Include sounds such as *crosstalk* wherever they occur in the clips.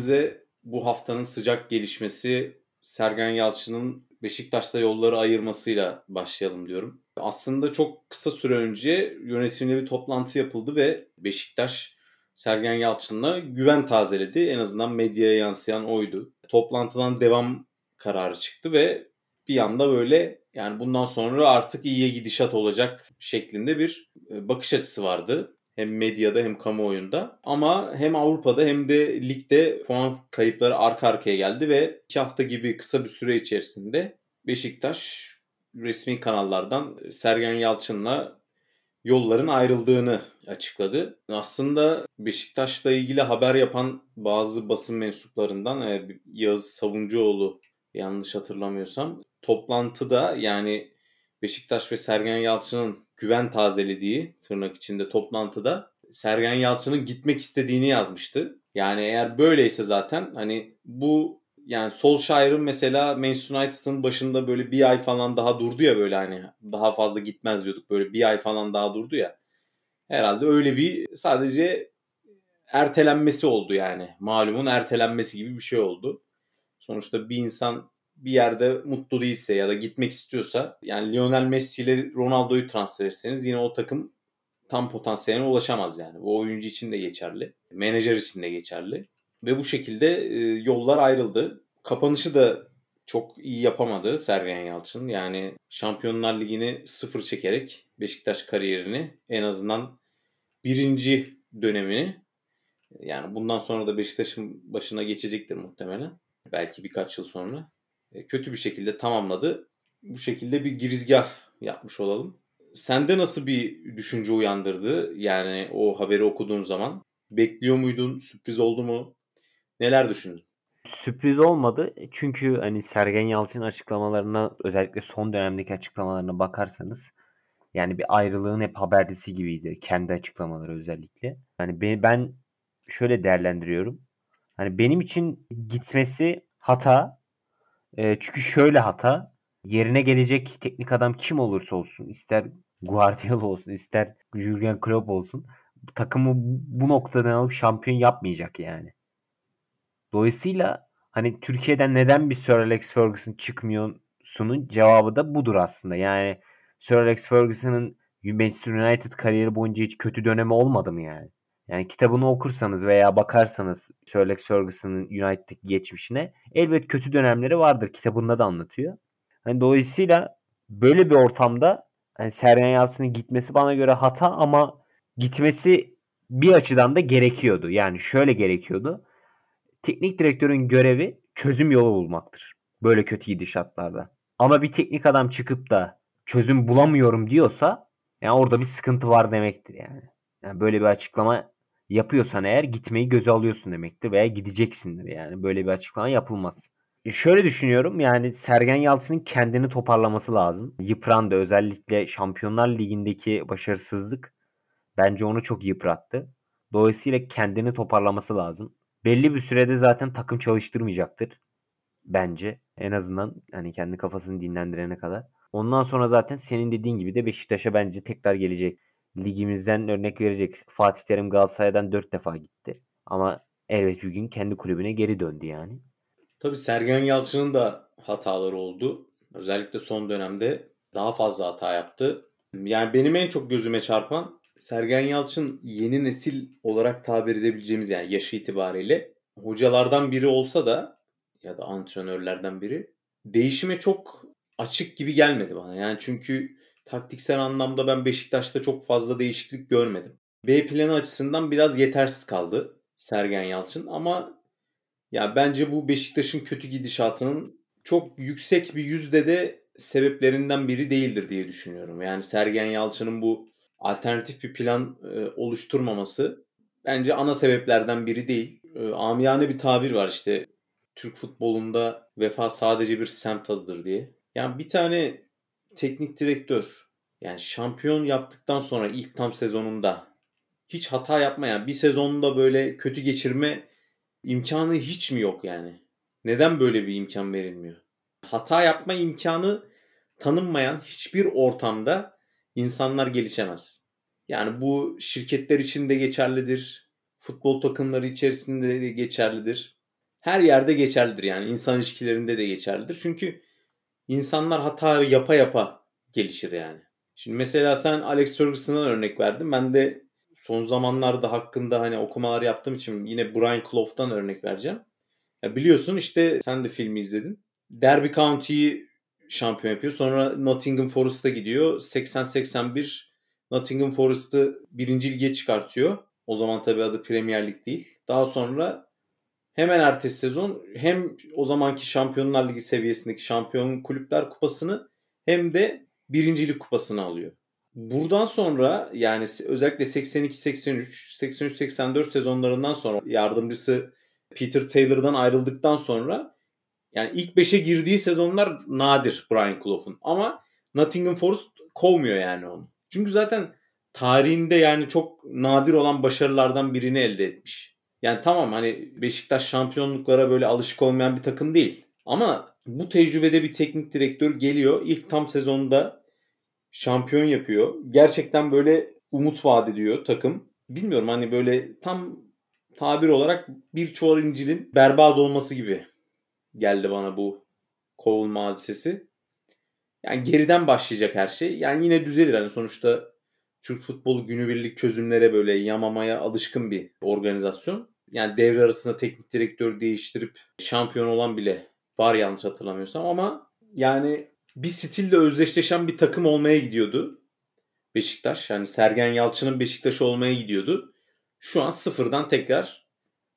sohbetimize bu haftanın sıcak gelişmesi Sergen Yalçın'ın Beşiktaş'ta yolları ayırmasıyla başlayalım diyorum. Aslında çok kısa süre önce yönetimle bir toplantı yapıldı ve Beşiktaş Sergen Yalçın'la güven tazeledi. En azından medyaya yansıyan oydu. Toplantıdan devam kararı çıktı ve bir anda böyle yani bundan sonra artık iyiye gidişat olacak şeklinde bir e, bakış açısı vardı. Hem medyada hem kamuoyunda. Ama hem Avrupa'da hem de ligde puan kayıpları arka arkaya geldi ve iki hafta gibi kısa bir süre içerisinde Beşiktaş resmi kanallardan Sergen Yalçın'la yolların ayrıldığını açıkladı. Aslında Beşiktaş'la ilgili haber yapan bazı basın mensuplarından e, Yağız Savuncuoğlu yanlış hatırlamıyorsam toplantıda yani Beşiktaş ve Sergen Yalçın'ın güven tazelediği tırnak içinde toplantıda Sergen Yalçın'ın gitmek istediğini yazmıştı. Yani eğer böyleyse zaten hani bu yani Solskjaer'ın mesela Manchester United'ın başında böyle bir ay falan daha durdu ya böyle hani daha fazla gitmez diyorduk. Böyle bir ay falan daha durdu ya. Herhalde öyle bir sadece ertelenmesi oldu yani. Malumun ertelenmesi gibi bir şey oldu. Sonuçta bir insan bir yerde mutlu değilse ya da gitmek istiyorsa yani Lionel Messi ile Ronaldo'yu transfer etseniz yine o takım tam potansiyeline ulaşamaz yani. Bu oyuncu için de geçerli. Menajer için de geçerli. Ve bu şekilde e, yollar ayrıldı. Kapanışı da çok iyi yapamadı Sergen Yalçın. Yani Şampiyonlar Ligi'ni sıfır çekerek Beşiktaş kariyerini en azından birinci dönemini yani bundan sonra da Beşiktaş'ın başına geçecektir muhtemelen. Belki birkaç yıl sonra. E, kötü bir şekilde tamamladı. Bu şekilde bir girizgah yapmış olalım. Sende nasıl bir düşünce uyandırdı? Yani o haberi okuduğun zaman. Bekliyor muydun? Sürpriz oldu mu? Neler düşündün? Sürpriz olmadı. Çünkü hani Sergen Yalçın açıklamalarına özellikle son dönemdeki açıklamalarına bakarsanız yani bir ayrılığın hep habercisi gibiydi. Kendi açıklamaları özellikle. Yani ben şöyle değerlendiriyorum. Hani benim için gitmesi hata e, çünkü şöyle hata. Yerine gelecek teknik adam kim olursa olsun, ister Guardiola olsun, ister Jurgen Klopp olsun, takımı bu noktadan alıp şampiyon yapmayacak yani. Dolayısıyla hani Türkiye'den neden bir Sir Alex Ferguson çıkmıyorsunun cevabı da budur aslında. Yani Sir Alex Ferguson'ın Manchester United kariyeri boyunca hiç kötü dönemi olmadı mı yani? Yani kitabını okursanız veya bakarsanız Alex Ferguson'ın United'daki geçmişine elbet kötü dönemleri vardır. Kitabında da anlatıyor. Hani dolayısıyla böyle bir ortamda yani Sergen Yalçın'ın gitmesi bana göre hata ama gitmesi bir açıdan da gerekiyordu. Yani şöyle gerekiyordu. Teknik direktörün görevi çözüm yolu bulmaktır. Böyle kötü gidişatlarda. Ama bir teknik adam çıkıp da çözüm bulamıyorum diyorsa yani orada bir sıkıntı var demektir yani. Yani böyle bir açıklama yapıyorsan eğer gitmeyi göze alıyorsun demektir veya gideceksindir yani. Böyle bir açıklama yapılmaz. E şöyle düşünüyorum yani Sergen Yalçın'ın kendini toparlaması lazım. Yıprandı özellikle Şampiyonlar Ligi'ndeki başarısızlık bence onu çok yıprattı. Dolayısıyla kendini toparlaması lazım. Belli bir sürede zaten takım çalıştırmayacaktır. Bence en azından hani kendi kafasını dinlendirene kadar. Ondan sonra zaten senin dediğin gibi de Beşiktaş'a bence tekrar gelecek ligimizden örnek vereceksek Fatih Terim Galatasaray'dan 4 defa gitti. Ama elbet bir gün kendi kulübüne geri döndü yani. Tabii Sergen Yalçın'ın da hataları oldu. Özellikle son dönemde daha fazla hata yaptı. Yani benim en çok gözüme çarpan Sergen Yalçın yeni nesil olarak tabir edebileceğimiz yani yaşı itibariyle hocalardan biri olsa da ya da antrenörlerden biri değişime çok açık gibi gelmedi bana. Yani çünkü taktiksel anlamda ben Beşiktaş'ta çok fazla değişiklik görmedim. B planı açısından biraz yetersiz kaldı Sergen Yalçın ama ya bence bu Beşiktaş'ın kötü gidişatının çok yüksek bir yüzde de sebeplerinden biri değildir diye düşünüyorum. Yani Sergen Yalçın'ın bu alternatif bir plan e, oluşturmaması bence ana sebeplerden biri değil. E, amiyane bir tabir var işte Türk futbolunda vefa sadece bir semt adıdır diye. Yani bir tane teknik direktör yani şampiyon yaptıktan sonra ilk tam sezonunda hiç hata yapmayan bir sezonda böyle kötü geçirme imkanı hiç mi yok yani? Neden böyle bir imkan verilmiyor? Hata yapma imkanı tanınmayan hiçbir ortamda insanlar gelişemez. Yani bu şirketler için de geçerlidir. Futbol takımları içerisinde de geçerlidir. Her yerde geçerlidir yani insan ilişkilerinde de geçerlidir. Çünkü insanlar hata yapa yapa gelişir yani. Şimdi mesela sen Alex Ferguson'dan örnek verdin. Ben de son zamanlarda hakkında hani okumalar yaptığım için yine Brian Clough'tan örnek vereceğim. Ya biliyorsun işte sen de filmi izledin. Derby County'yi şampiyon yapıyor. Sonra Nottingham Forest'a gidiyor. 80-81 Nottingham Forest'ı birinci lige çıkartıyor. O zaman tabii adı Premier Lig değil. Daha sonra hemen ertesi sezon hem o zamanki Şampiyonlar Ligi seviyesindeki Şampiyon Kulüpler Kupası'nı hem de birincilik kupasını alıyor. Buradan sonra yani özellikle 82-83, 83-84 sezonlarından sonra yardımcısı Peter Taylor'dan ayrıldıktan sonra yani ilk 5'e girdiği sezonlar nadir Brian Clough'un. Ama Nottingham Forest kovmuyor yani onu. Çünkü zaten tarihinde yani çok nadir olan başarılardan birini elde etmiş. Yani tamam hani Beşiktaş şampiyonluklara böyle alışık olmayan bir takım değil. Ama bu tecrübede bir teknik direktör geliyor. İlk tam sezonda şampiyon yapıyor. Gerçekten böyle umut vaat ediyor takım. Bilmiyorum hani böyle tam tabir olarak bir çuval incilin berbat olması gibi geldi bana bu kovulma hadisesi. Yani geriden başlayacak her şey. Yani yine düzelir. Hani sonuçta Türk futbolu günübirlik çözümlere böyle yamamaya alışkın bir organizasyon. Yani devre arasında teknik direktör değiştirip şampiyon olan bile var yanlış hatırlamıyorsam ama yani bir stille özdeşleşen bir takım olmaya gidiyordu. Beşiktaş yani Sergen Yalçın'ın Beşiktaş olmaya gidiyordu. Şu an sıfırdan tekrar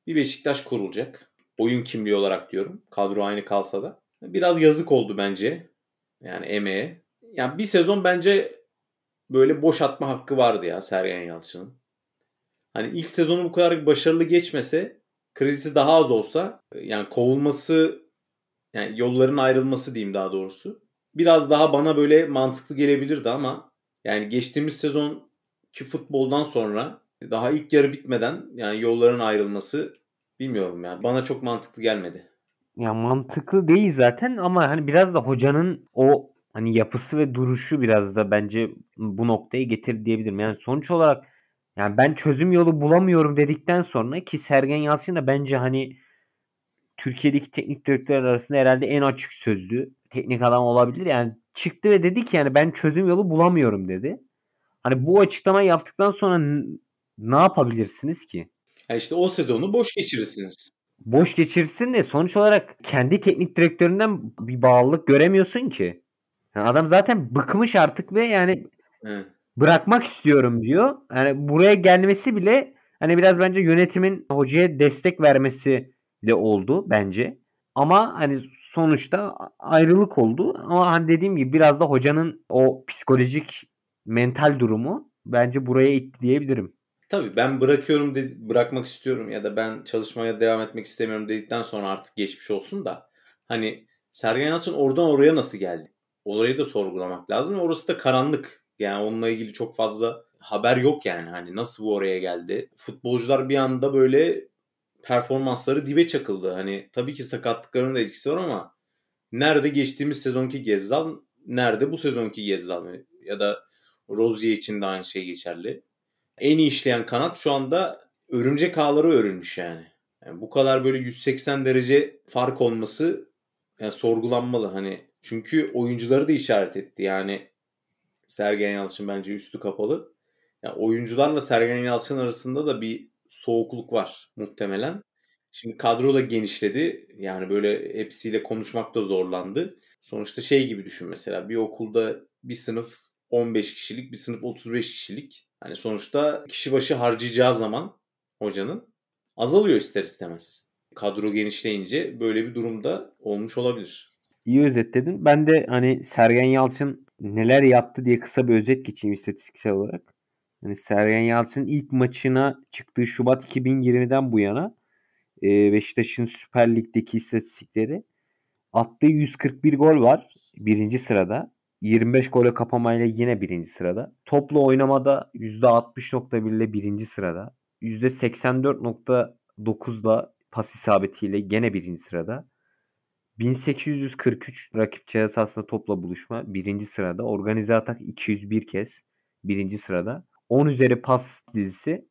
bir Beşiktaş kurulacak. Oyun kimliği olarak diyorum. Kadro aynı kalsa da. Biraz yazık oldu bence. Yani emeğe. Yani bir sezon bence böyle boş atma hakkı vardı ya Sergen Yalçın'ın. Hani ilk sezonu bu kadar başarılı geçmese kredisi daha az olsa yani kovulması yani yolların ayrılması diyeyim daha doğrusu. Biraz daha bana böyle mantıklı gelebilirdi ama yani geçtiğimiz sezon ki futboldan sonra daha ilk yarı bitmeden yani yolların ayrılması bilmiyorum yani bana çok mantıklı gelmedi. Ya mantıklı değil zaten ama hani biraz da hocanın o hani yapısı ve duruşu biraz da bence bu noktaya getir diyebilirim. Yani sonuç olarak yani ben çözüm yolu bulamıyorum dedikten sonra ki Sergen Yalçın da bence hani Türkiye'deki teknik direktörler arasında herhalde en açık sözlü teknik adam olabilir. Yani çıktı ve dedi ki yani ben çözüm yolu bulamıyorum dedi. Hani bu açıklama yaptıktan sonra ne yapabilirsiniz ki? Ya işte o sezonu boş geçirirsiniz. Boş geçirsin de sonuç olarak kendi teknik direktöründen bir bağlılık göremiyorsun ki. Yani adam zaten bıkmış artık ve yani Hı. bırakmak istiyorum diyor. Yani buraya gelmesi bile hani biraz bence yönetimin hocaya destek vermesi de oldu bence. Ama hani sonuçta ayrılık oldu. Ama hani dediğim gibi biraz da hocanın o psikolojik mental durumu bence buraya itti diyebilirim. Tabii ben bırakıyorum dedi, bırakmak istiyorum ya da ben çalışmaya devam etmek istemiyorum dedikten sonra artık geçmiş olsun da hani Sergen Yalçın oradan oraya nasıl geldi? Orayı da sorgulamak lazım. Orası da karanlık. Yani onunla ilgili çok fazla haber yok yani. Hani nasıl bu oraya geldi? Futbolcular bir anda böyle performansları dibe çakıldı. Hani tabii ki sakatlıkların da etkisi var ama nerede geçtiğimiz sezonki Gezzal, nerede bu sezonki Gezzal ya da Rozier için de aynı şey geçerli. En iyi işleyen kanat şu anda örümcek ağları örülmüş yani. yani bu kadar böyle 180 derece fark olması yani sorgulanmalı hani. Çünkü oyuncuları da işaret etti. Yani Sergen Yalçın bence üstü kapalı. Yani oyuncularla Sergen Yalçın arasında da bir soğukluk var muhtemelen. Şimdi kadro da genişledi. Yani böyle hepsiyle konuşmak da zorlandı. Sonuçta şey gibi düşün mesela bir okulda bir sınıf 15 kişilik, bir sınıf 35 kişilik. Hani sonuçta kişi başı harcayacağı zaman hocanın azalıyor ister istemez. Kadro genişleyince böyle bir durumda olmuş olabilir. İyi özetledin. Ben de hani Sergen Yalçın neler yaptı diye kısa bir özet geçeyim istatistiksel olarak. Hani Sergen Yalçın ilk maçına çıktığı Şubat 2020'den bu yana e, Beşiktaş'ın Süper Lig'deki istatistikleri attığı 141 gol var birinci sırada. 25 gole kapamayla yine birinci sırada. Toplu oynamada %60.1 ile birinci sırada. %84.9'la pas isabetiyle gene birinci sırada. 1843 rakip cihaz topla buluşma birinci sırada. Organize atak 201 kez birinci sırada. 10 üzeri pas dizisi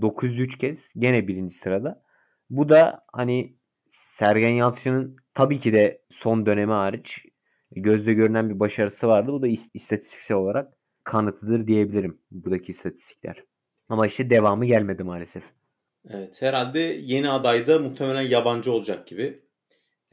903 kez gene birinci sırada. Bu da hani Sergen Yalçın'ın tabii ki de son dönemi hariç gözle görünen bir başarısı vardı. Bu da istatistiksel olarak kanıtıdır diyebilirim buradaki istatistikler. Ama işte devamı gelmedi maalesef. Evet herhalde yeni adayda muhtemelen yabancı olacak gibi.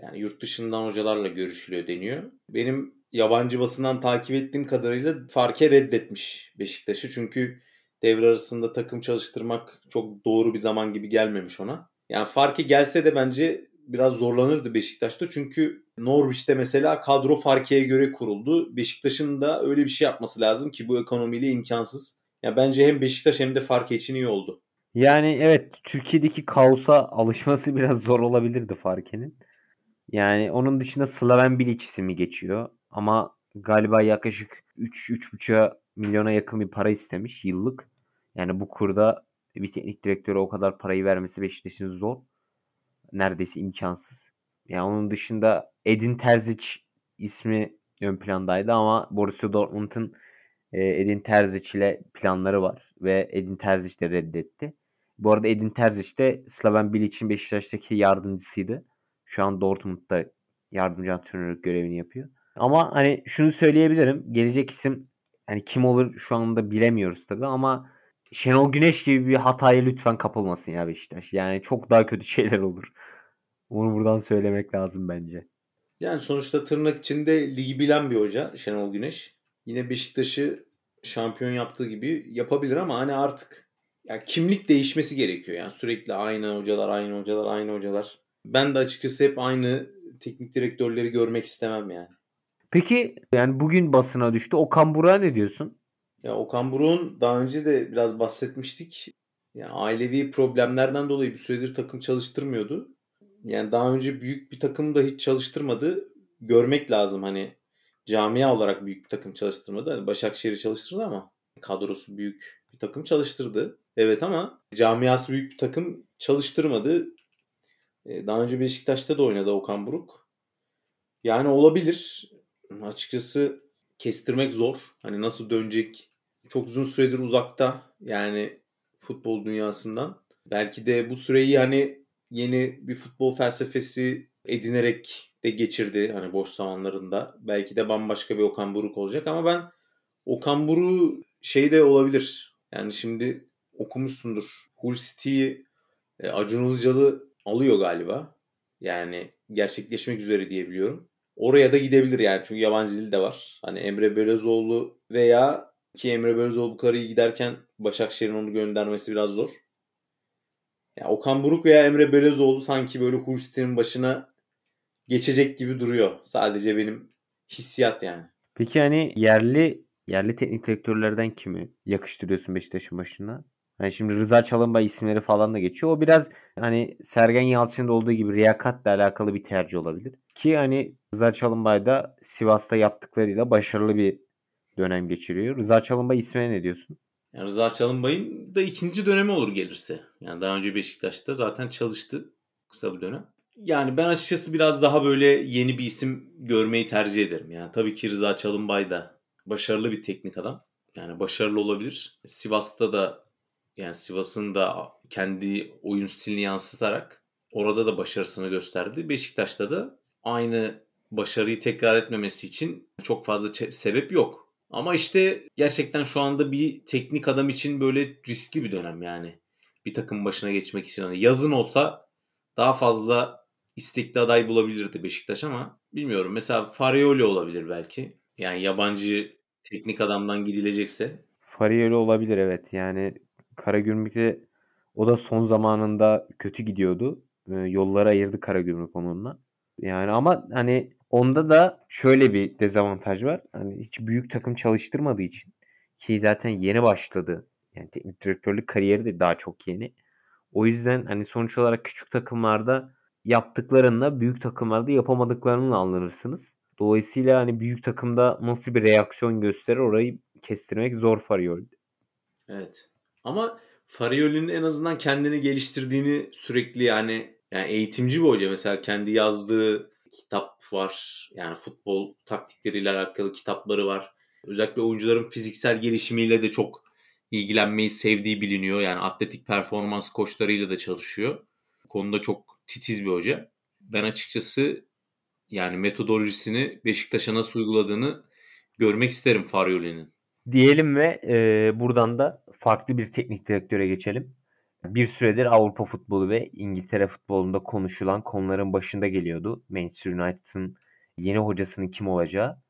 Yani yurt dışından hocalarla görüşülüyor deniyor. Benim yabancı basından takip ettiğim kadarıyla Farke reddetmiş Beşiktaş'ı. Çünkü devre arasında takım çalıştırmak çok doğru bir zaman gibi gelmemiş ona. Yani Farke gelse de bence biraz zorlanırdı Beşiktaş'ta. Çünkü Norwich'te mesela kadro Farke'ye göre kuruldu. Beşiktaş'ın da öyle bir şey yapması lazım ki bu ekonomiyle imkansız. Ya yani bence hem Beşiktaş hem de Farke için iyi oldu. Yani evet Türkiye'deki kaosa alışması biraz zor olabilirdi Farke'nin. Yani onun dışında Slaven Bilic ismi geçiyor. Ama galiba yaklaşık 3-3,5 milyona yakın bir para istemiş yıllık. Yani bu kurda bir teknik direktöre o kadar parayı vermesi Beşiktaş'ın zor. Neredeyse imkansız. Yani onun dışında Edin Terzic ismi ön plandaydı ama Borussia Dortmund'un Edin Terzic ile planları var ve Edin Terzic de reddetti. Bu arada Edin Terzic de Slaven Bilic'in Beşiktaş'taki yardımcısıydı. Şu an Dortmund'da yardımcı antrenörlük görevini yapıyor. Ama hani şunu söyleyebilirim. Gelecek isim hani kim olur şu anda bilemiyoruz tabii ama Şenol Güneş gibi bir hataya lütfen kapılmasın ya Beşiktaş. Yani çok daha kötü *laughs* şeyler olur. Onu buradan söylemek lazım bence. Yani sonuçta tırnak içinde ligi bilen bir hoca Şenol Güneş. Yine Beşiktaş'ı şampiyon yaptığı gibi yapabilir ama hani artık ya kimlik değişmesi gerekiyor. Yani sürekli aynı hocalar, aynı hocalar, aynı hocalar. Ben de açıkçası hep aynı teknik direktörleri görmek istemem yani. Peki yani bugün basına düştü. Okan Burak'a ne diyorsun? Ya Okan Buruk'un daha önce de biraz bahsetmiştik. Yani ailevi problemlerden dolayı bir süredir takım çalıştırmıyordu. Yani daha önce büyük bir takım da hiç çalıştırmadı. Görmek lazım hani camia olarak büyük bir takım çalıştırmadı. Hani Başakşehir'i çalıştırdı ama kadrosu büyük bir takım çalıştırdı. Evet ama camiası büyük bir takım çalıştırmadı. Ee, daha önce Beşiktaş'ta da oynadı Okan Buruk. Yani olabilir. Açıkçası kestirmek zor. Hani nasıl dönecek? Çok uzun süredir uzakta. Yani futbol dünyasından. Belki de bu süreyi hani yeni bir futbol felsefesi edinerek de geçirdi hani boş zamanlarında. Belki de bambaşka bir Okan Buruk olacak ama ben Okan Buruk şey de olabilir. Yani şimdi okumuşsundur. Hull City'yi e, Acun Ilıcalı alıyor galiba. Yani gerçekleşmek üzere diyebiliyorum. Oraya da gidebilir yani çünkü yabancı dil de var. Hani Emre Belözoğlu veya ki Emre Belözoğlu bu kadar iyi giderken Başakşehir'in onu göndermesi biraz zor. Yani Okan Buruk veya Emre Belözoğlu sanki böyle Hull City'nin başına geçecek gibi duruyor. Sadece benim hissiyat yani. Peki hani yerli yerli teknik direktörlerden kimi yakıştırıyorsun Beşiktaş'ın başına? Hani şimdi Rıza Çalınbay isimleri falan da geçiyor. O biraz hani Sergen Yalçın'da olduğu gibi riyakatla alakalı bir tercih olabilir. Ki hani Rıza Çalınbay da Sivas'ta yaptıklarıyla başarılı bir dönem geçiriyor. Rıza Çalınbay ismine ne diyorsun? Yani Rıza Çalınbay'ın da ikinci dönemi olur gelirse. Yani daha önce Beşiktaş'ta zaten çalıştı kısa bir dönem. Yani ben açıkçası biraz daha böyle yeni bir isim görmeyi tercih ederim. Yani tabii ki Rıza Çalınbay da başarılı bir teknik adam. Yani başarılı olabilir. Sivas'ta da yani Sivas'ın da kendi oyun stilini yansıtarak orada da başarısını gösterdi. Beşiktaş'ta da aynı başarıyı tekrar etmemesi için çok fazla sebep yok. Ama işte gerçekten şu anda bir teknik adam için böyle riskli bir dönem yani. Bir takım başına geçmek için. Hani yazın olsa daha fazla istekli aday bulabilirdi Beşiktaş ama bilmiyorum. Mesela Farioli olabilir belki. Yani yabancı teknik adamdan gidilecekse. Farioli olabilir evet. Yani Karagümrük'te o da son zamanında kötü gidiyordu. E, yolları ayırdı Karagümrük onunla. Yani ama hani onda da şöyle bir dezavantaj var. Hani hiç büyük takım çalıştırmadığı için ki zaten yeni başladı. Yani teknik direktörlük kariyeri de daha çok yeni. O yüzden hani sonuç olarak küçük takımlarda yaptıklarınla büyük takımlarda yapamadıklarını anlanırsınız. Dolayısıyla hani büyük takımda nasıl bir reaksiyon gösterir orayı kestirmek zor Farioli. Evet. Ama Farioli'nin en azından kendini geliştirdiğini sürekli yani yani eğitimci bir hoca mesela kendi yazdığı kitap var. Yani futbol taktikleriyle alakalı kitapları var. Özellikle oyuncuların fiziksel gelişimiyle de çok ilgilenmeyi sevdiği biliniyor. Yani atletik performans koçlarıyla da çalışıyor. Bu konuda çok titiz bir hoca. Ben açıkçası yani metodolojisini Beşiktaş'a nasıl uyguladığını görmek isterim Farioli'nin. Diyelim ve e, buradan da farklı bir teknik direktöre geçelim. Bir süredir Avrupa futbolu ve İngiltere futbolunda konuşulan konuların başında geliyordu. Manchester United'ın yeni hocasının kim olacağı.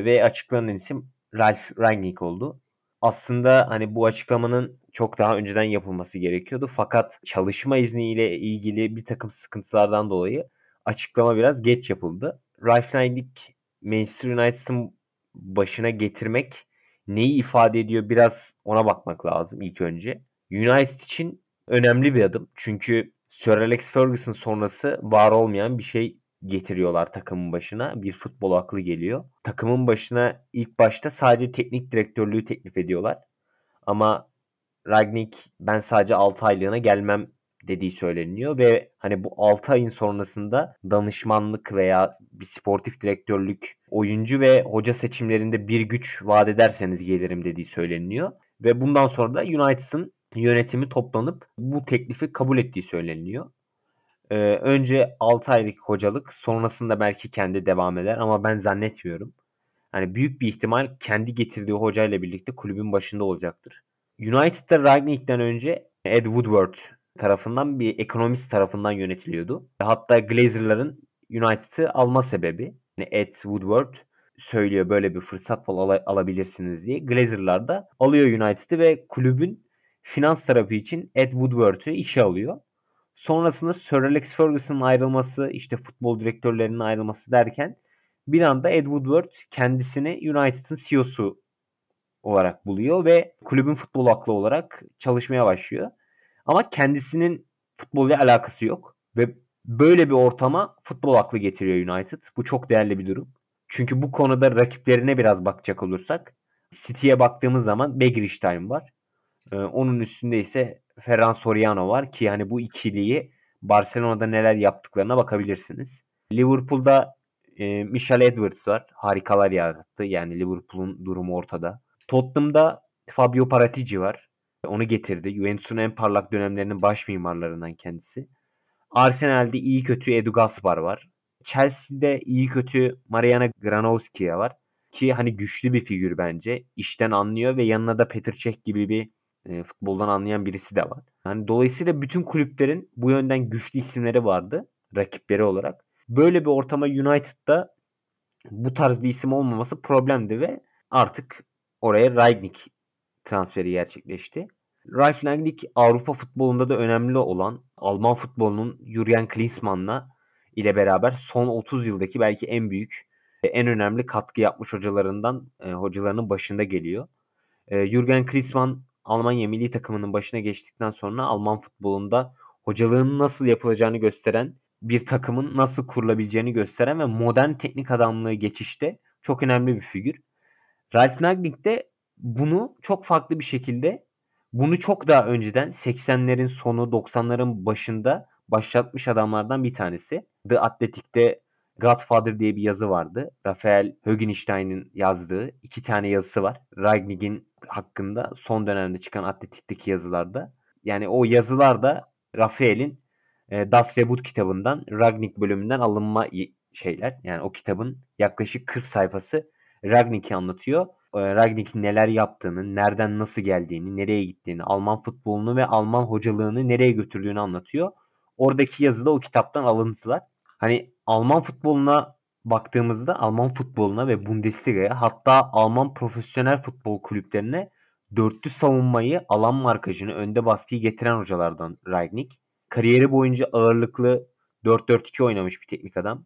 Ve açıklanan isim Ralf Rangnick oldu. Aslında hani bu açıklamanın çok daha önceden yapılması gerekiyordu. Fakat çalışma izniyle ilgili bir takım sıkıntılardan dolayı açıklama biraz geç yapıldı. Ralf Rangnick Manchester United'ın başına getirmek neyi ifade ediyor biraz ona bakmak lazım ilk önce. United için önemli bir adım. Çünkü Sir Alex Ferguson sonrası var olmayan bir şey getiriyorlar takımın başına. Bir futbol aklı geliyor. Takımın başına ilk başta sadece teknik direktörlüğü teklif ediyorlar. Ama Ragnik ben sadece 6 aylığına gelmem dediği söyleniyor ve hani bu 6 ayın sonrasında danışmanlık veya bir sportif direktörlük, oyuncu ve hoca seçimlerinde bir güç vaat ederseniz gelirim dediği söyleniyor. Ve bundan sonra da United'ın yönetimi toplanıp bu teklifi kabul ettiği söyleniyor. Ee, önce 6 aylık hocalık sonrasında belki kendi devam eder ama ben zannetmiyorum. Hani büyük bir ihtimal kendi getirdiği hocayla birlikte kulübün başında olacaktır. United'da Ragnick'ten önce Ed Woodward tarafından bir ekonomist tarafından yönetiliyordu. Hatta Glazer'ların United'ı alma sebebi yani Ed Woodward söylüyor böyle bir fırsat al- alabilirsiniz diye. Glazer'lar da alıyor United'ı ve kulübün finans tarafı için Ed Woodward'ı işe alıyor. Sonrasında Sir Alex Ferguson'ın ayrılması, işte futbol direktörlerinin ayrılması derken bir anda Ed Woodward kendisini United'ın CEO'su olarak buluyor ve kulübün futbol aklı olarak çalışmaya başlıyor. Ama kendisinin futbolla alakası yok ve böyle bir ortama futbol aklı getiriyor United. Bu çok değerli bir durum. Çünkü bu konuda rakiplerine biraz bakacak olursak City'ye baktığımız zaman Begristein var. Ee, onun üstünde ise Ferran Soriano var ki hani bu ikiliyi Barcelona'da neler yaptıklarına bakabilirsiniz. Liverpool'da e, Michel Edwards var. Harikalar yarattı. Yani Liverpool'un durumu ortada. Tottenham'da Fabio Paratici var. Onu getirdi. Juventus'un en parlak dönemlerinin baş mimarlarından kendisi. Arsenal'de iyi kötü Edu Gaspar var. Chelsea'de iyi kötü Mariana Granovski'ye var. Ki hani güçlü bir figür bence. İşten anlıyor ve yanına da Petr Cech gibi bir e, futboldan anlayan birisi de var. Yani dolayısıyla bütün kulüplerin bu yönden güçlü isimleri vardı rakipleri olarak. Böyle bir ortama United'da bu tarz bir isim olmaması problemdi ve artık oraya Ragnik transferi gerçekleşti. Ralf Rangnick Avrupa futbolunda da önemli olan Alman futbolunun Jurgen Klinsmann'la ile beraber son 30 yıldaki belki en büyük en önemli katkı yapmış hocalarından e, hocalarının başında geliyor. E, Jurgen Klinsmann Almanya milli takımının başına geçtikten sonra Alman futbolunda hocalığının nasıl yapılacağını gösteren, bir takımın nasıl kurulabileceğini gösteren ve modern teknik adamlığı geçişte çok önemli bir figür. Ralf Rangnick de bunu çok farklı bir şekilde bunu çok daha önceden 80'lerin sonu 90'ların başında başlatmış adamlardan bir tanesi. The Athletic'te Godfather diye bir yazı vardı. Rafael Högenstein'in yazdığı iki tane yazısı var. Ragnick'in hakkında son dönemde çıkan Atletik'teki yazılarda. Yani o yazılarda Rafael'in e, Das Reboot kitabından Ragnick bölümünden alınma şeyler. Yani o kitabın yaklaşık 40 sayfası Ragnick'i anlatıyor. E, Ragnick'in neler yaptığını, nereden nasıl geldiğini, nereye gittiğini, Alman futbolunu ve Alman hocalığını nereye götürdüğünü anlatıyor. Oradaki yazıda o kitaptan alıntılar. Hani Alman futboluna baktığımızda Alman futboluna ve Bundesliga'ya hatta Alman profesyonel futbol kulüplerine dörtlü savunmayı, alan markajını, önde baskıyı getiren hocalardan Ragnick. Kariyeri boyunca ağırlıklı 4-4-2 oynamış bir teknik adam.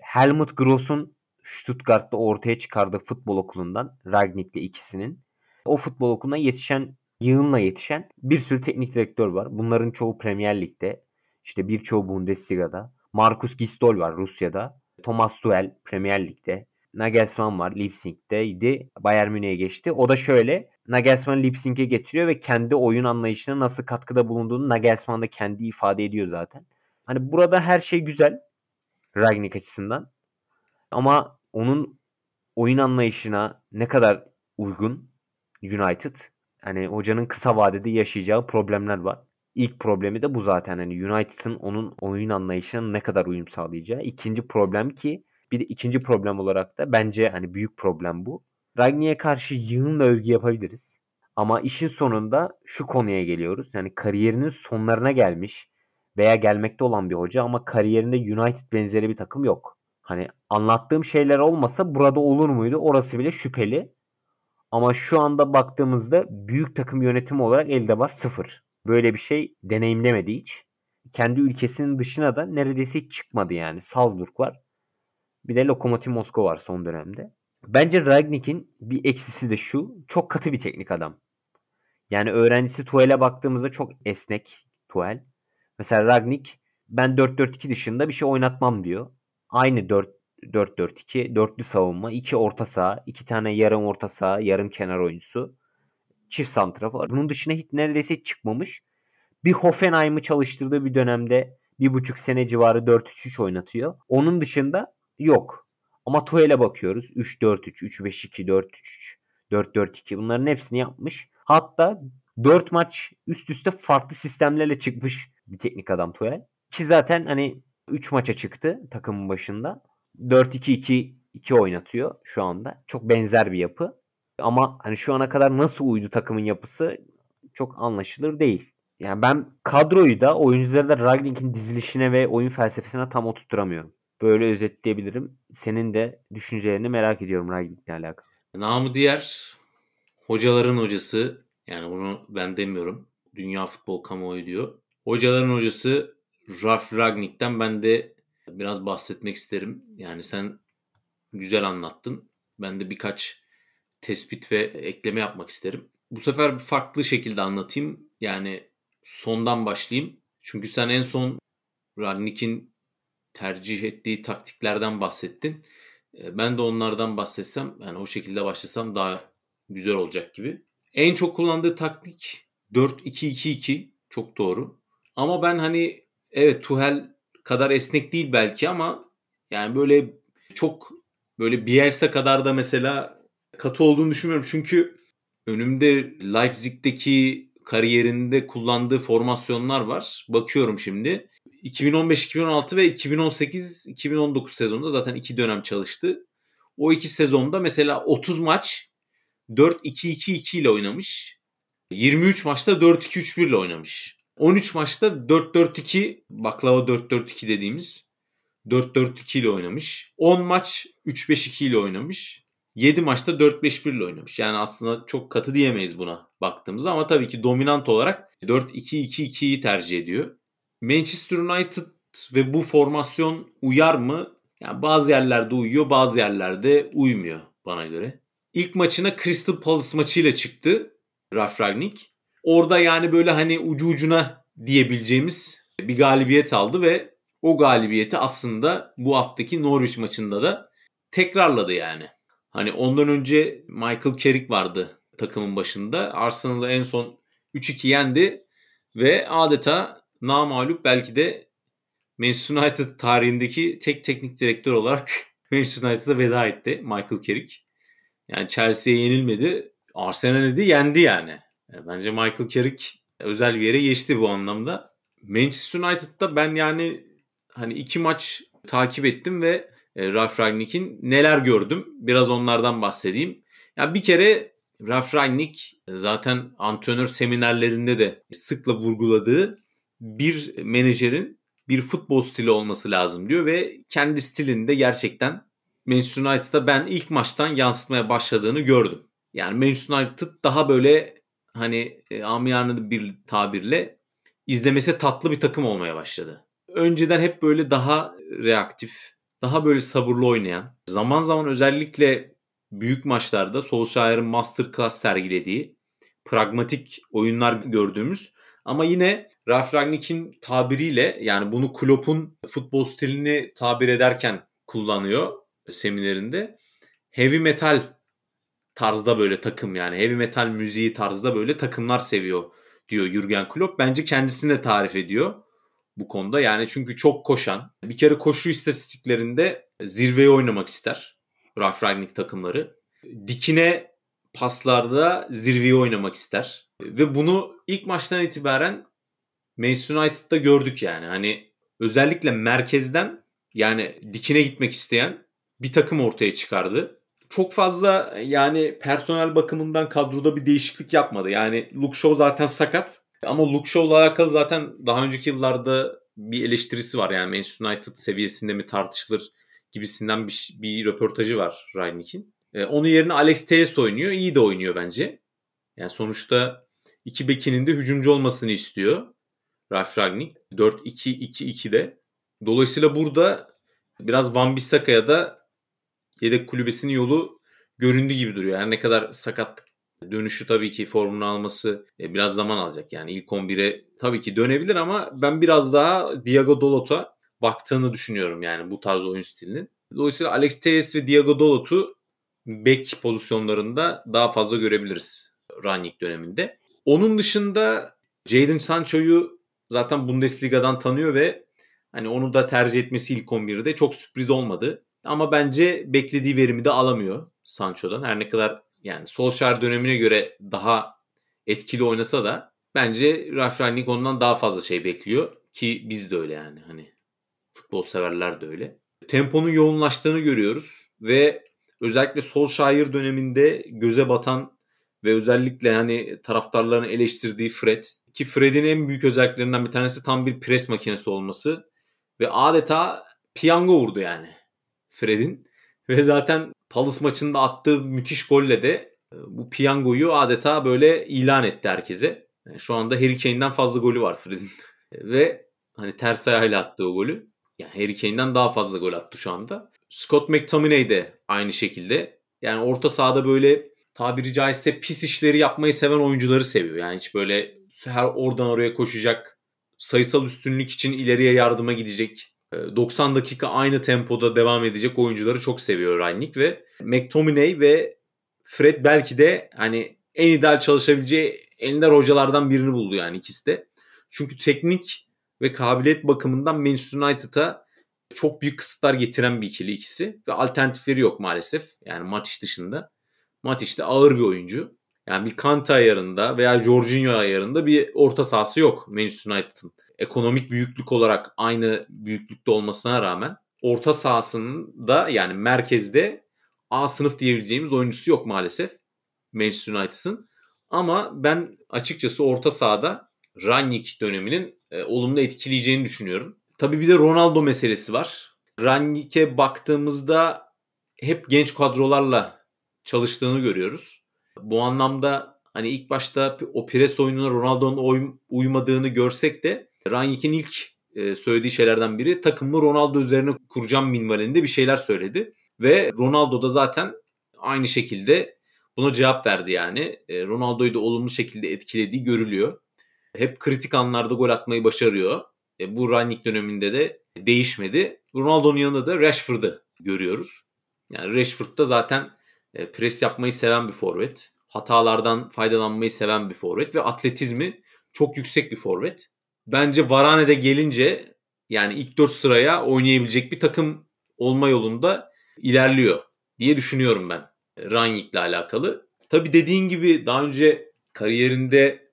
Helmut Gross'un Stuttgart'ta ortaya çıkardığı futbol okulundan Ragnick'le ikisinin o futbol okuluna yetişen, yığınla yetişen bir sürü teknik direktör var. Bunların çoğu Premier Lig'de, işte birçoğu Bundesliga'da. Markus Gistol var Rusya'da. Thomas Tuchel Premier Lig'de. Nagelsmann var Leipzig'teydi. Bayern Münih'e geçti. O da şöyle Nagelsmann Leipzig'e getiriyor ve kendi oyun anlayışına nasıl katkıda bulunduğunu Nagelsmann da kendi ifade ediyor zaten. Hani burada her şey güzel Ragnick açısından. Ama onun oyun anlayışına ne kadar uygun United hani hocanın kısa vadede yaşayacağı problemler var. İlk problemi de bu zaten. Hani United'ın onun oyun anlayışına ne kadar uyum sağlayacağı. İkinci problem ki bir de ikinci problem olarak da bence hani büyük problem bu. Ragni'ye karşı yığınla övgü yapabiliriz. Ama işin sonunda şu konuya geliyoruz. Yani kariyerinin sonlarına gelmiş veya gelmekte olan bir hoca ama kariyerinde United benzeri bir takım yok. Hani anlattığım şeyler olmasa burada olur muydu? Orası bile şüpheli. Ama şu anda baktığımızda büyük takım yönetimi olarak elde var sıfır. Böyle bir şey deneyimlemedi hiç. Kendi ülkesinin dışına da neredeyse hiç çıkmadı yani. Salzburg var. Bir de Lokomotiv Moskova var son dönemde. Bence Ragnik'in bir eksisi de şu. Çok katı bir teknik adam. Yani öğrencisi Tuhel'e baktığımızda çok esnek Tuhel. Mesela Ragnik ben 4-4-2 dışında bir şey oynatmam diyor. Aynı 4-4-2, dörtlü savunma, iki orta saha, iki tane yarım orta saha, yarım kenar oyuncusu. Çift santrafor. Bunun dışına hiç neredeyse çıkmamış. Bir Hoffenheim'ı çalıştırdığı bir dönemde bir buçuk sene civarı 4-3-3 oynatıyor. Onun dışında yok. Ama Tuhel'e bakıyoruz. 3-4-3, 3-5-2, 4-3-3, 4-4-2 bunların hepsini yapmış. Hatta 4 maç üst üste farklı sistemlerle çıkmış bir teknik adam Tuchel. Ki zaten hani 3 maça çıktı takımın başında. 4-2-2 2 oynatıyor şu anda. Çok benzer bir yapı. Ama hani şu ana kadar nasıl uydu takımın yapısı çok anlaşılır değil. Yani ben kadroyu da oyuncuları da Ragnik'in dizilişine ve oyun felsefesine tam oturtturamıyorum. Böyle özetleyebilirim. Senin de düşüncelerini merak ediyorum Ragnik'le alakalı. Namı diğer hocaların hocası yani bunu ben demiyorum. Dünya futbol kamuoyu diyor. Hocaların hocası Ralf Ragnik'ten ben de biraz bahsetmek isterim. Yani sen güzel anlattın. Ben de birkaç tespit ve ekleme yapmak isterim. Bu sefer farklı şekilde anlatayım. Yani sondan başlayayım. Çünkü sen en son Ragnik'in tercih ettiği taktiklerden bahsettin. Ee, ben de onlardan bahsetsem yani o şekilde başlasam daha güzel olacak gibi. En çok kullandığı taktik 4-2-2-2 çok doğru. Ama ben hani evet Tuhel kadar esnek değil belki ama yani böyle çok böyle Bielsa kadar da mesela katı olduğunu düşünmüyorum. Çünkü önümde Leipzig'teki kariyerinde kullandığı formasyonlar var. Bakıyorum şimdi. 2015-2016 ve 2018-2019 sezonunda zaten iki dönem çalıştı. O iki sezonda mesela 30 maç 4-2-2-2 ile oynamış. 23 maçta 4-2-3-1 ile oynamış. 13 maçta 4-4-2 baklava 4-4-2 dediğimiz 4-4-2 ile oynamış. 10 maç 3-5-2 ile oynamış. 7 maçta 4-5-1 ile oynamış. Yani aslında çok katı diyemeyiz buna baktığımızda ama tabii ki dominant olarak 4-2-2-2'yi tercih ediyor. Manchester United ve bu formasyon uyar mı? Yani bazı yerlerde uyuyor, bazı yerlerde uymuyor bana göre. İlk maçına Crystal Palace maçıyla çıktı Ralf Ragnik. Orada yani böyle hani ucu ucuna diyebileceğimiz bir galibiyet aldı ve o galibiyeti aslında bu haftaki Norwich maçında da tekrarladı yani. Hani ondan önce Michael Carrick vardı takımın başında. Arsenal'ı en son 3-2 yendi ve adeta namalup belki de Manchester United tarihindeki tek teknik direktör olarak *laughs* Manchester United'a veda etti Michael Carrick. Yani Chelsea'ye yenilmedi. Arsenal'i de yendi yani. Bence Michael Carrick özel bir yere geçti bu anlamda. Manchester United'da ben yani hani iki maç takip ettim ve e, Ralf Rangnick'in neler gördüm. Biraz onlardan bahsedeyim. Ya yani bir kere Ralf Rangnick zaten antrenör seminerlerinde de sıkla vurguladığı bir menajerin bir futbol stili olması lazım diyor ve kendi stilinde gerçekten Manchester United'da ben ilk maçtan yansıtmaya başladığını gördüm. Yani Manchester United daha böyle hani e, amiyane bir tabirle izlemesi tatlı bir takım olmaya başladı. Önceden hep böyle daha reaktif, daha böyle sabırlı oynayan, zaman zaman özellikle büyük maçlarda Solskjaer'in masterclass sergilediği, pragmatik oyunlar gördüğümüz ama yine Ralf Rangnick'in tabiriyle yani bunu Klopp'un futbol stilini tabir ederken kullanıyor seminerinde. Heavy metal tarzda böyle takım yani heavy metal müziği tarzda böyle takımlar seviyor diyor Jurgen Klopp. Bence kendisini de tarif ediyor bu konuda. Yani çünkü çok koşan. Bir kere koşu istatistiklerinde zirveye oynamak ister. Ralf Rangnick takımları. Dikine paslarda zirveyi oynamak ister. Ve bunu ilk maçtan itibaren Manchester United'da gördük yani. Hani özellikle merkezden yani dikine gitmek isteyen bir takım ortaya çıkardı. Çok fazla yani personel bakımından kadroda bir değişiklik yapmadı. Yani Luke Shaw zaten sakat. Ama Luke Shaw'la alakalı zaten daha önceki yıllarda bir eleştirisi var. Yani Manchester United seviyesinde mi tartışılır gibisinden bir, bir röportajı var Rangnick'in. E, onun yerine Alex Telles oynuyor. İyi de oynuyor bence. Yani sonuçta iki bekinin de hücumcu olmasını istiyor. Ralf Rangnick. 4-2-2-2'de. Dolayısıyla burada biraz Van Bissaka'ya da yedek kulübesinin yolu göründü gibi duruyor. Yani ne kadar sakatlık dönüşü tabii ki formunu alması e, biraz zaman alacak. Yani ilk 11'e tabii ki dönebilir ama ben biraz daha Diego Dalot'a baktığını düşünüyorum yani bu tarz oyun stilinin. Dolayısıyla Alex Telles ve Diego Dalot'u bek pozisyonlarında daha fazla görebiliriz Rangnick döneminde. Onun dışında Jadon Sancho'yu zaten Bundesliga'dan tanıyor ve hani onu da tercih etmesi ilk 11'de çok sürpriz olmadı. Ama bence beklediği verimi de alamıyor Sancho'dan. Her ne kadar yani Solskjaer dönemine göre daha etkili oynasa da bence Ralf Rangnick ondan daha fazla şey bekliyor ki biz de öyle yani hani futbol severler de öyle. Temponun yoğunlaştığını görüyoruz ve özellikle Solskjaer döneminde göze batan ve özellikle hani taraftarların eleştirdiği Fred ki Fred'in en büyük özelliklerinden bir tanesi tam bir pres makinesi olması ve adeta piyango vurdu yani Fred'in ve zaten Palace maçında attığı müthiş golle de e, bu piyangoyu adeta böyle ilan etti herkese. Yani şu anda Harry Kane'den fazla golü var Fred'in. *laughs* Ve hani ters ayağıyla attığı golü. Yani Harry Kane'den daha fazla gol attı şu anda. Scott McTominay de aynı şekilde. Yani orta sahada böyle tabiri caizse pis işleri yapmayı seven oyuncuları seviyor. Yani hiç böyle her oradan oraya koşacak, sayısal üstünlük için ileriye yardıma gidecek 90 ee, dakika aynı tempoda devam edecek oyuncuları çok seviyor Rangnick ve McTominay ve Fred belki de hani en ideal çalışabileceği ender hocalardan birini buldu yani ikisi de. Çünkü teknik ve kabiliyet bakımından Manchester United'a çok büyük kısıtlar getiren bir ikili ikisi ve alternatifleri yok maalesef. Yani Matic dışında. Matic de ağır bir oyuncu. Yani bir Kante ayarında veya Jorginho ayarında bir orta sahası yok Manchester United'ın ekonomik büyüklük olarak aynı büyüklükte olmasına rağmen orta sahasında yani merkezde A sınıf diyebileceğimiz oyuncusu yok maalesef Manchester United'ın. Ama ben açıkçası orta sahada Rangnick döneminin e, olumlu etkileyeceğini düşünüyorum. Tabii bir de Ronaldo meselesi var. Rangnick'e baktığımızda hep genç kadrolarla çalıştığını görüyoruz. Bu anlamda hani ilk başta o pres oyununa Ronaldo'nun uymadığını görsek de Rangnick'in ilk e, söylediği şeylerden biri takımı Ronaldo üzerine kuracağım minvalinde bir şeyler söyledi. Ve Ronaldo da zaten aynı şekilde buna cevap verdi yani. E, Ronaldo'yu da olumlu şekilde etkilediği görülüyor. Hep kritik anlarda gol atmayı başarıyor. E, bu Rangnick döneminde de değişmedi. Ronaldo'nun yanında da Rashford'ı görüyoruz. Yani Rashford da zaten pres yapmayı seven bir forvet. Hatalardan faydalanmayı seven bir forvet ve atletizmi çok yüksek bir forvet bence Varane'de gelince yani ilk 4 sıraya oynayabilecek bir takım olma yolunda ilerliyor diye düşünüyorum ben Rangnick'le alakalı. Tabii dediğin gibi daha önce kariyerinde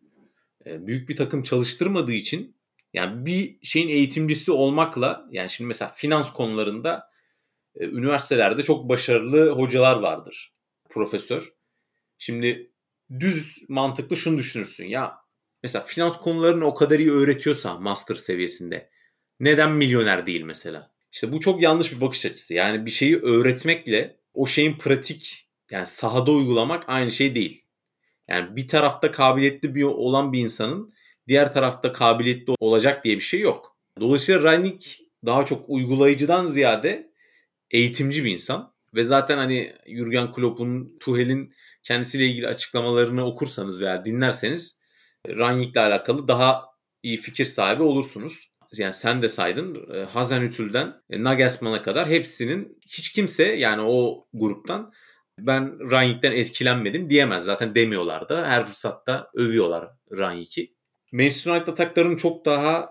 e, büyük bir takım çalıştırmadığı için yani bir şeyin eğitimcisi olmakla yani şimdi mesela finans konularında e, üniversitelerde çok başarılı hocalar vardır. Profesör. Şimdi düz mantıklı şunu düşünürsün. Ya Mesela finans konularını o kadar iyi öğretiyorsa master seviyesinde neden milyoner değil mesela? İşte bu çok yanlış bir bakış açısı. Yani bir şeyi öğretmekle o şeyin pratik yani sahada uygulamak aynı şey değil. Yani bir tarafta kabiliyetli bir olan bir insanın diğer tarafta kabiliyetli olacak diye bir şey yok. Dolayısıyla Rangnick daha çok uygulayıcıdan ziyade eğitimci bir insan. Ve zaten hani Jurgen Klopp'un, Tuchel'in kendisiyle ilgili açıklamalarını okursanız veya dinlerseniz Rangnick'le alakalı daha iyi fikir sahibi olursunuz. Yani sen de saydın e, Hazenhütül'den e, Nagelsmann'a kadar hepsinin hiç kimse yani o gruptan ben Rangnick'ten etkilenmedim diyemez. Zaten demiyorlar da her fırsatta övüyorlar Rangnick'i. Manchester United ataklarının çok daha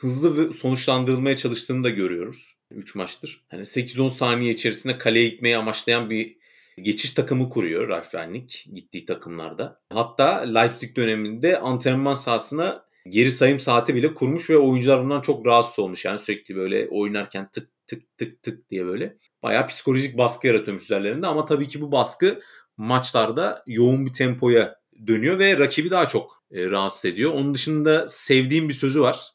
hızlı sonuçlandırılmaya çalıştığını da görüyoruz 3 maçtır. Hani 8-10 saniye içerisinde kaleye gitmeyi amaçlayan bir geçiş takımı kuruyor Ralf Rangnick gittiği takımlarda. Hatta Leipzig döneminde antrenman sahasına geri sayım saati bile kurmuş ve oyuncular bundan çok rahatsız olmuş. Yani sürekli böyle oynarken tık tık tık tık diye böyle bayağı psikolojik baskı yaratıyormuş üzerlerinde ama tabii ki bu baskı maçlarda yoğun bir tempoya dönüyor ve rakibi daha çok e, rahatsız ediyor. Onun dışında sevdiğim bir sözü var.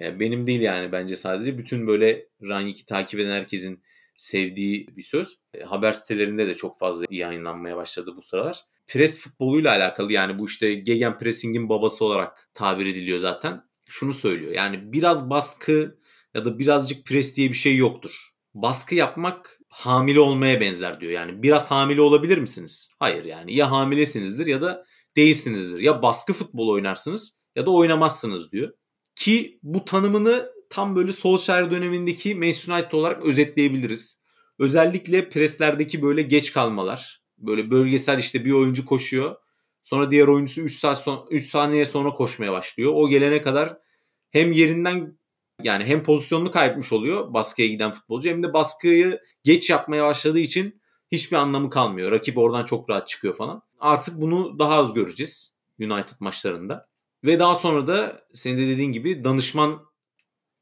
Yani benim değil yani bence sadece bütün böyle Rangnick'i takip eden herkesin sevdiği bir söz. E, haber sitelerinde de çok fazla yayınlanmaya başladı bu sıralar. Pres futboluyla alakalı yani bu işte gegen pressing'in babası olarak tabir ediliyor zaten. Şunu söylüyor yani biraz baskı ya da birazcık pres diye bir şey yoktur. Baskı yapmak hamile olmaya benzer diyor. Yani biraz hamile olabilir misiniz? Hayır yani ya hamilesinizdir ya da değilsinizdir. Ya baskı futbol oynarsınız ya da oynamazsınız diyor. Ki bu tanımını tam böyle Solskjaer dönemindeki Manchester United olarak özetleyebiliriz. Özellikle preslerdeki böyle geç kalmalar. Böyle bölgesel işte bir oyuncu koşuyor. Sonra diğer oyuncusu 3 saat son, 3 saniye sonra koşmaya başlıyor. O gelene kadar hem yerinden yani hem pozisyonunu kaybetmiş oluyor baskıya giden futbolcu hem de baskıyı geç yapmaya başladığı için hiçbir anlamı kalmıyor. Rakip oradan çok rahat çıkıyor falan. Artık bunu daha az göreceğiz United maçlarında. Ve daha sonra da senin de dediğin gibi danışman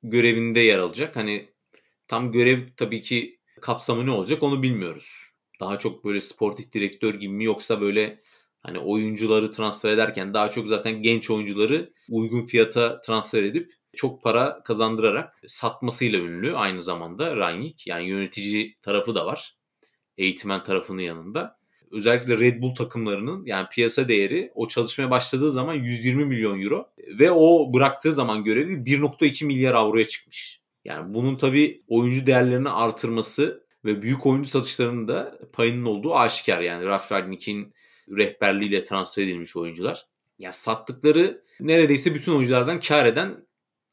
görevinde yer alacak. Hani tam görev tabii ki kapsamı ne olacak onu bilmiyoruz. Daha çok böyle sportif direktör gibi mi yoksa böyle hani oyuncuları transfer ederken daha çok zaten genç oyuncuları uygun fiyata transfer edip çok para kazandırarak satmasıyla ünlü aynı zamanda Rangnick. Yani yönetici tarafı da var. Eğitmen tarafının yanında. Özellikle Red Bull takımlarının yani piyasa değeri o çalışmaya başladığı zaman 120 milyon euro ve o bıraktığı zaman görevi 1.2 milyar avroya çıkmış. Yani bunun tabii oyuncu değerlerini artırması ve büyük oyuncu satışlarının da payının olduğu aşikar. Yani Ralf Rangnick'in rehberliğiyle transfer edilmiş oyuncular. Ya sattıkları neredeyse bütün oyunculardan kar eden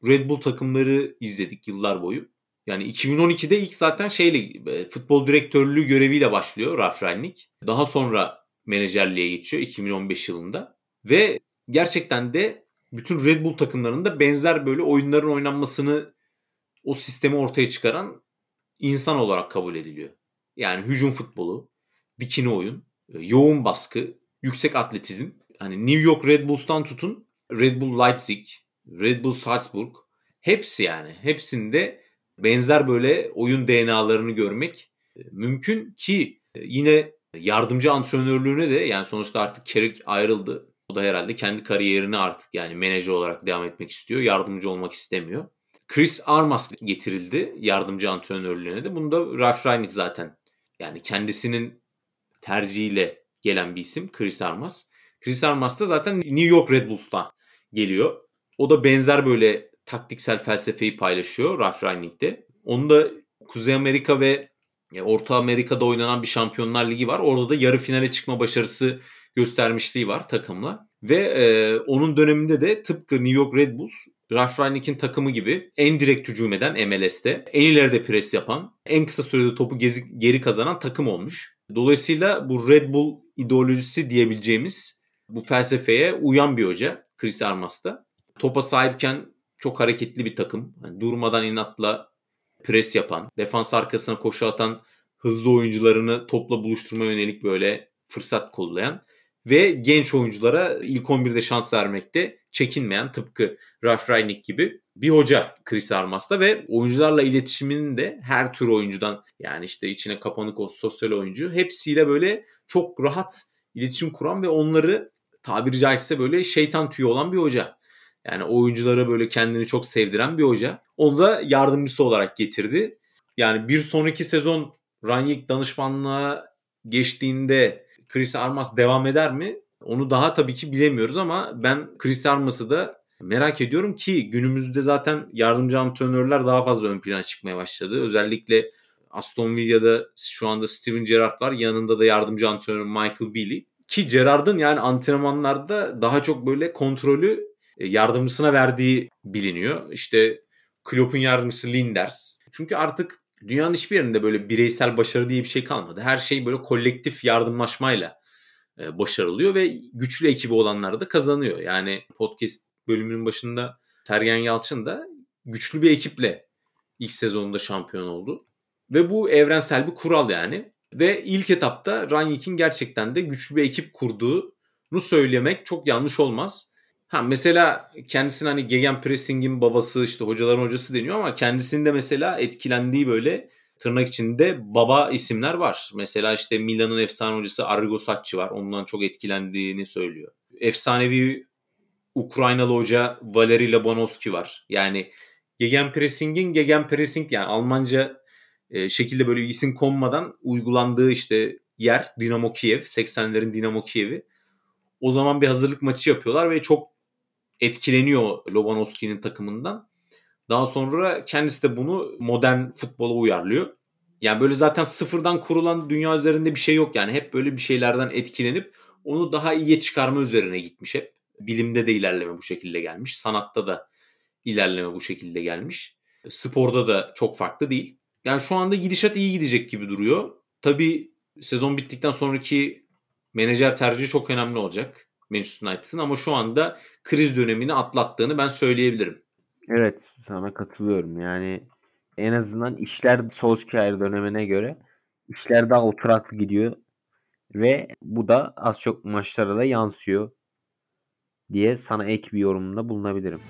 Red Bull takımları izledik yıllar boyu. Yani 2012'de ilk zaten şeyle e, futbol direktörlüğü göreviyle başlıyor Ralf Rangnick. Daha sonra menajerliğe geçiyor 2015 yılında. Ve gerçekten de bütün Red Bull takımlarında benzer böyle oyunların oynanmasını o sistemi ortaya çıkaran insan olarak kabul ediliyor. Yani hücum futbolu, dikine oyun, e, yoğun baskı, yüksek atletizm. Hani New York Red Bulls'tan tutun Red Bull Leipzig, Red Bull Salzburg hepsi yani hepsinde benzer böyle oyun DNA'larını görmek e, mümkün ki e, yine yardımcı antrenörlüğüne de yani sonuçta artık Carrick ayrıldı. O da herhalde kendi kariyerini artık yani menajer olarak devam etmek istiyor. Yardımcı olmak istemiyor. Chris Armas getirildi yardımcı antrenörlüğüne de. Bunu da Ralf Rangnick zaten yani kendisinin tercihiyle gelen bir isim Chris Armas. Chris Armas da zaten New York Red Bulls'tan geliyor. O da benzer böyle taktiksel felsefeyi paylaşıyor Ralf Rangnick'te. Onu da Kuzey Amerika ve e, Orta Amerika'da oynanan bir Şampiyonlar Ligi var. Orada da yarı finale çıkma başarısı göstermişliği var takımla. Ve e, onun döneminde de tıpkı New York Red Bulls Ralf Rangnick'in takımı gibi en direkt hücum eden MLS'te, en ileride pres yapan, en kısa sürede topu gezi, geri kazanan takım olmuş. Dolayısıyla bu Red Bull ideolojisi diyebileceğimiz bu felsefeye uyan bir hoca Chris Armas da. Topa sahipken çok hareketli bir takım. Yani durmadan inatla pres yapan, defans arkasına koşu atan, hızlı oyuncularını topla buluşturma yönelik böyle fırsat kollayan ve genç oyunculara ilk 11'de şans vermekte çekinmeyen tıpkı Ralf Rangnick gibi bir hoca Chris Armas'ta ve oyuncularla iletişiminin de her tür oyuncudan yani işte içine kapanık o sosyal oyuncu hepsiyle böyle çok rahat iletişim kuran ve onları tabiri caizse böyle şeytan tüyü olan bir hoca. Yani oyunculara böyle kendini çok sevdiren bir hoca. Onu da yardımcısı olarak getirdi. Yani bir sonraki sezon Rangnick danışmanlığa geçtiğinde Chris Armas devam eder mi? Onu daha tabii ki bilemiyoruz ama ben Chris Armas'ı da merak ediyorum ki günümüzde zaten yardımcı antrenörler daha fazla ön plana çıkmaya başladı. Özellikle Aston Villa'da şu anda Steven Gerrard var. Yanında da yardımcı antrenör Michael Bealey. Ki Gerrard'ın yani antrenmanlarda daha çok böyle kontrolü yardımcısına verdiği biliniyor. İşte Klopp'un yardımcısı Linders. Çünkü artık dünyanın hiçbir yerinde böyle bireysel başarı diye bir şey kalmadı. Her şey böyle kolektif yardımlaşmayla e, başarılıyor ve güçlü ekibi olanlar da kazanıyor. Yani podcast bölümünün başında Sergen Yalçın da güçlü bir ekiple ilk sezonunda şampiyon oldu. Ve bu evrensel bir kural yani. Ve ilk etapta Rangnick'in gerçekten de güçlü bir ekip kurduğunu söylemek çok yanlış olmaz. Ha mesela kendisinin hani Gegenpressing'in babası işte hocaların hocası deniyor ama kendisinde mesela etkilendiği böyle tırnak içinde baba isimler var. Mesela işte Milan'ın efsane hocası Arrigo Sacchi var. Ondan çok etkilendiğini söylüyor. Efsanevi Ukraynalı hoca Valeri Labanovski var. Yani Gegenpressing'in Gegenpressing yani Almanca e, şekilde böyle bir isim konmadan uygulandığı işte yer Dinamo Kiev. 80'lerin Dinamo Kiev'i. O zaman bir hazırlık maçı yapıyorlar ve çok etkileniyor Lobanovski'nin takımından. Daha sonra kendisi de bunu modern futbola uyarlıyor. Yani böyle zaten sıfırdan kurulan dünya üzerinde bir şey yok yani. Hep böyle bir şeylerden etkilenip onu daha iyiye çıkarma üzerine gitmiş hep. Bilimde de ilerleme bu şekilde gelmiş. Sanatta da ilerleme bu şekilde gelmiş. Sporda da çok farklı değil. Yani şu anda gidişat iyi gidecek gibi duruyor. Tabii sezon bittikten sonraki menajer tercihi çok önemli olacak Manchester United'ın ama şu anda kriz dönemini atlattığını ben söyleyebilirim. Evet sana katılıyorum. Yani en azından işler Solskjaer dönemine göre işler daha oturaklı gidiyor ve bu da az çok maçlara da yansıyor diye sana ek bir yorumda bulunabilirim.